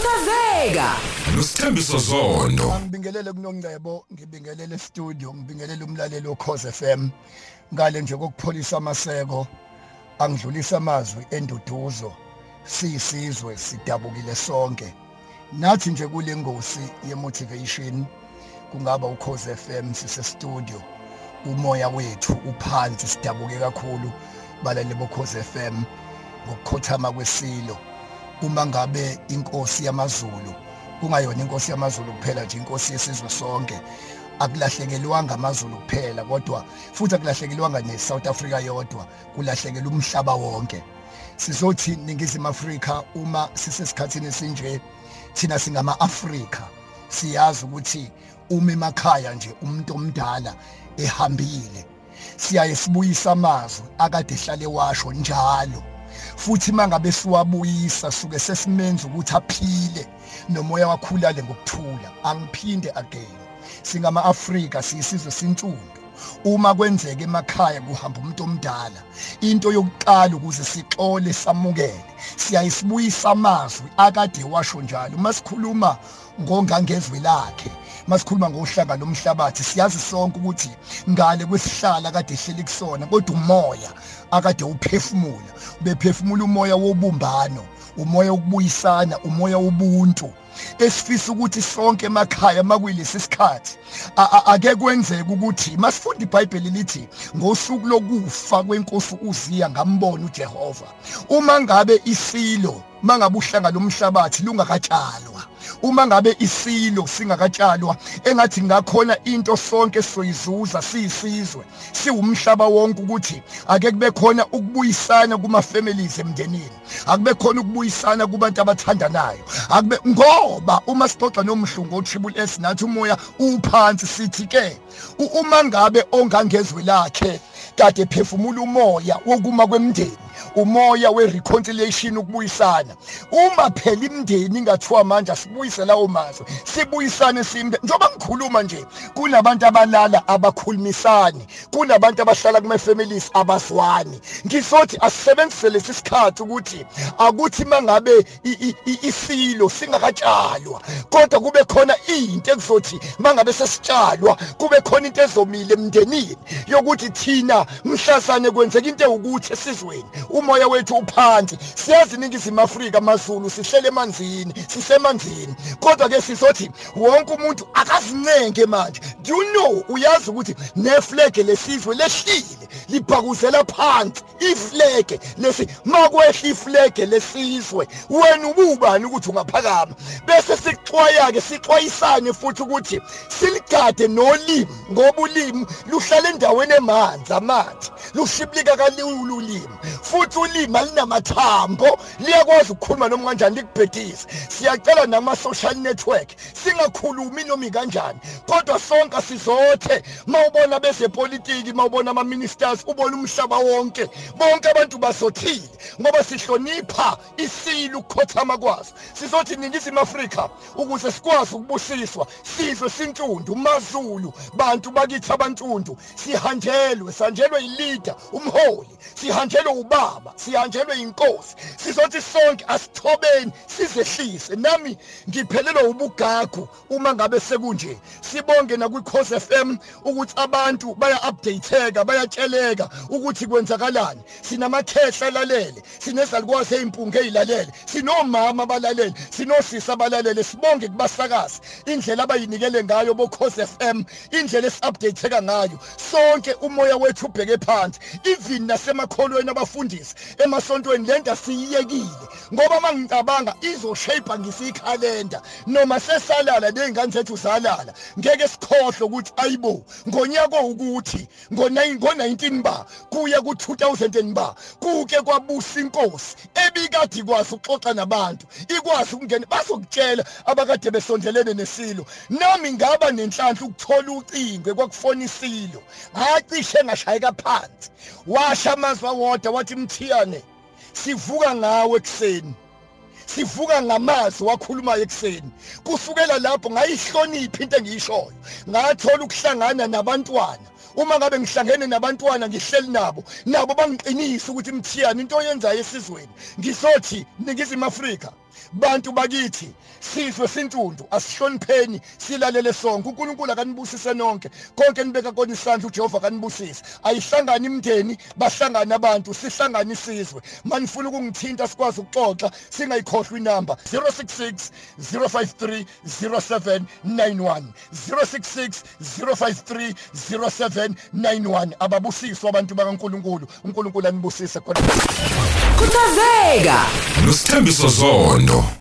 sisakazeka nosithembiso zondo Ngibingelele kunongcebo, ngibingelele studio, ngibingelele umlaleli oKhoze FM. Ngale nje kokupholisa amaseko, angidlulisa amazwi enduduzo. Siyisizwe sidabukile sonke. Nathi nje kule ngosi yemotivation kungaba uKhoze FM sise studio. Umoya wethu uphansi sidabuke kakhulu balale boKhoze FM ngokukhothama kwesilo. Uma ngabe inkosi yamaZulu kungayona inkosi yamaZulu kuphela nje inkosi yesizwe sonke. Akulahlekelwanga amazulu kuphela kodwa futhi akulahlekelwanga neSouth Africa yodwa kulahlekela umhlaba wonke. Sizothi ningizimu Afrika uma sisesikhathini esinje thina singama Afrika siyazi ukuthi uma emakhaya nje umuntu omdala ehambile siyaye sibuyisa amazwi akade ehlale washo njalo. Futhi mangabe siwabuyisa suke sesimenza ukuthi aphile nomoya wakhulale ngokuthula angiphinde again. Singama Afrika siyisizwe sintundu uma kwenzeka emakhaya kuhamba umuntu omdala into yokuqala ukuze sixole samukele siyayisibuyisa amazwi akade washo njalo. Masikhuluma ngongangezwe lakhe masikhuluma ngohlanga lomhlabathi siyazi sonke ukuthi ngale kwesihlala kade ehleli kusona kodwa umoya akade uphefumula bephefumula umoya wobumbano umoya wokubuyisana umoya wobuntu. Esifisa ukuthi sonke emakhaya makuyilesi sikhathi ake kwenzeke ukuthi masifunda iBhayibheli lithi ngosuku lokufa kwenkosi uZiya ngambona uJehova. Uma ngabe isilo mangabe uhlanga lomhlabathi lungakatshalwa uma ngabe isilo singakatshalwa engathi ngakhona into sonke soyizuza siyisizwe. Siwumhlaba wonke ukuthi ake kube khona ukubuyisana kuma families emndenini akube khona ukubuyisana kubantu abathandanayo akube ngoba uma sixoxa nomhlungu oTriple S nathi umoya uphansi sithi ke uma ngabe ongangezwe lakhe kade phefumula umoya wokuma kwemndeni umoya wereconciliation ukubuyisana. Uma phela imndeni ingathiwa manje asibuyise lawo mazwi sibuyisane simbe. Njoba ngikhuluma nje kunabantu abalala abakhulumisani kunabantu abahlala kuma families abazwani. Ngisothi asisebenzise lesi sikhathi ukuthi akuthi mangabe isilo singakatshalwa kodwa kube khona into ekuzothi mangabe sesitshalwa kube khona into ezomile emndenini yokuthi thina mhlasane kwenzeka into ewukuthi esizweni. Umoya wethu uphansi. Siyazi ningizimu Afrika amazulu sihlele emanzini sisemanzini kodwa ke sizothi wonke umuntu akazinenge manje. Do you know? Uyazi ukuthi neflag lesizwe lehlile liphakuzela phansi. Iflege lesi makwehla iflege lesizwe wena ububani ukuthi ungaphakama? Bese sixwaya ke sixwayisane futhi ukuthi siligade nolimi ngoba ulimi luhlala endaweni emanzi amanzi. Lushibilika kalulu ulimi futhi ulimi alinamathambo. Liyakwazi ukukhuluma noma kanjani likubhedise siyacela nama social network. Singakhulumi noma kanjani. Kodwa sonke sizothe mawubona bezepolitiki mawubona ama ministers ubona umhlaba wonke. Bonke abantu basothile ngoba sihlonipha isilo ukukhothama kwaso sizothi ningizimu Afrika ukuze sikwazi ukubusiswa sizwe sintundu mazulu bantu bakithi abantundu sihanjelwe sanjelwe ileader umholi sihanjelwe ubaba sihanjelwe inkosi sizothi sonke asithobeni sizehlise. Nami ngiphelelwa ubugagu uma ngabe sekunje. Sibonge na kwi-Cause FM ukuthi abantu baya updateka bayatsheleka ukuthi kwenzakalani. Sinamakhehla alalele sinezalukwazi ezimpunge ezilalele sinomama abalalele sinosisi abalalele sibonge kubasakazi. Indlela abayinikele ngayo bo-Cause FM indlela esi-updateka ngayo. Sonke umoya wethu ubheke phansi even nasemakholweni abafundisi emasontweni lento siyiyekile ngoba mangicabanga izoshape ngisikhalenda noma sesalala nezingane zethu zalala ngeke sikhohle ukuthi ayibo ngonyaka ukuthi ngo-19 ba kuya ku-2000 ba kuke kwabusa inkosi ebikade ikwazi ukuxoxa nabantu ikwazi ukungena bazokutshela abakade besondelene nesilo. Nami ngaba nenhlanhla ukuthola ucingo kwakufona isilo ngacishe ngashayeka phansi washa amazwi awodwa wathi mthiyane. Sivuka ngawe ekuseni. Sivuka ngamazwi wakhulumayo ekuseni. Kusukela lapho ngayihlonipha into engiyishoyo. Ngathola ukuhlangana nabantwana. Uma ngabe ngihlangene nabantwana ngihleli nabo. Nabo bangiqinisa ukuthi mthiyani into oyenzayo esizweni. Ngisothi ningizimu Afrika bantu bakithi sizwe sintuntu asihlonipheni silalele sonke. uNkulunkulu akanibusise nonke. Konke nibeka kona isandla uJehova kanibusise ayihlangani imndeni bahlangana abantu sihlangana isizwe. Manifuna ukungithinta sikwazi ukuxoxa singayikhohlwa inamba. 066 053 0791 066 053 0791 ababusiswa abantu bakaNkulunkulu. uNkulunkulu anibusise khona Kuthazeka nosithembiso zondo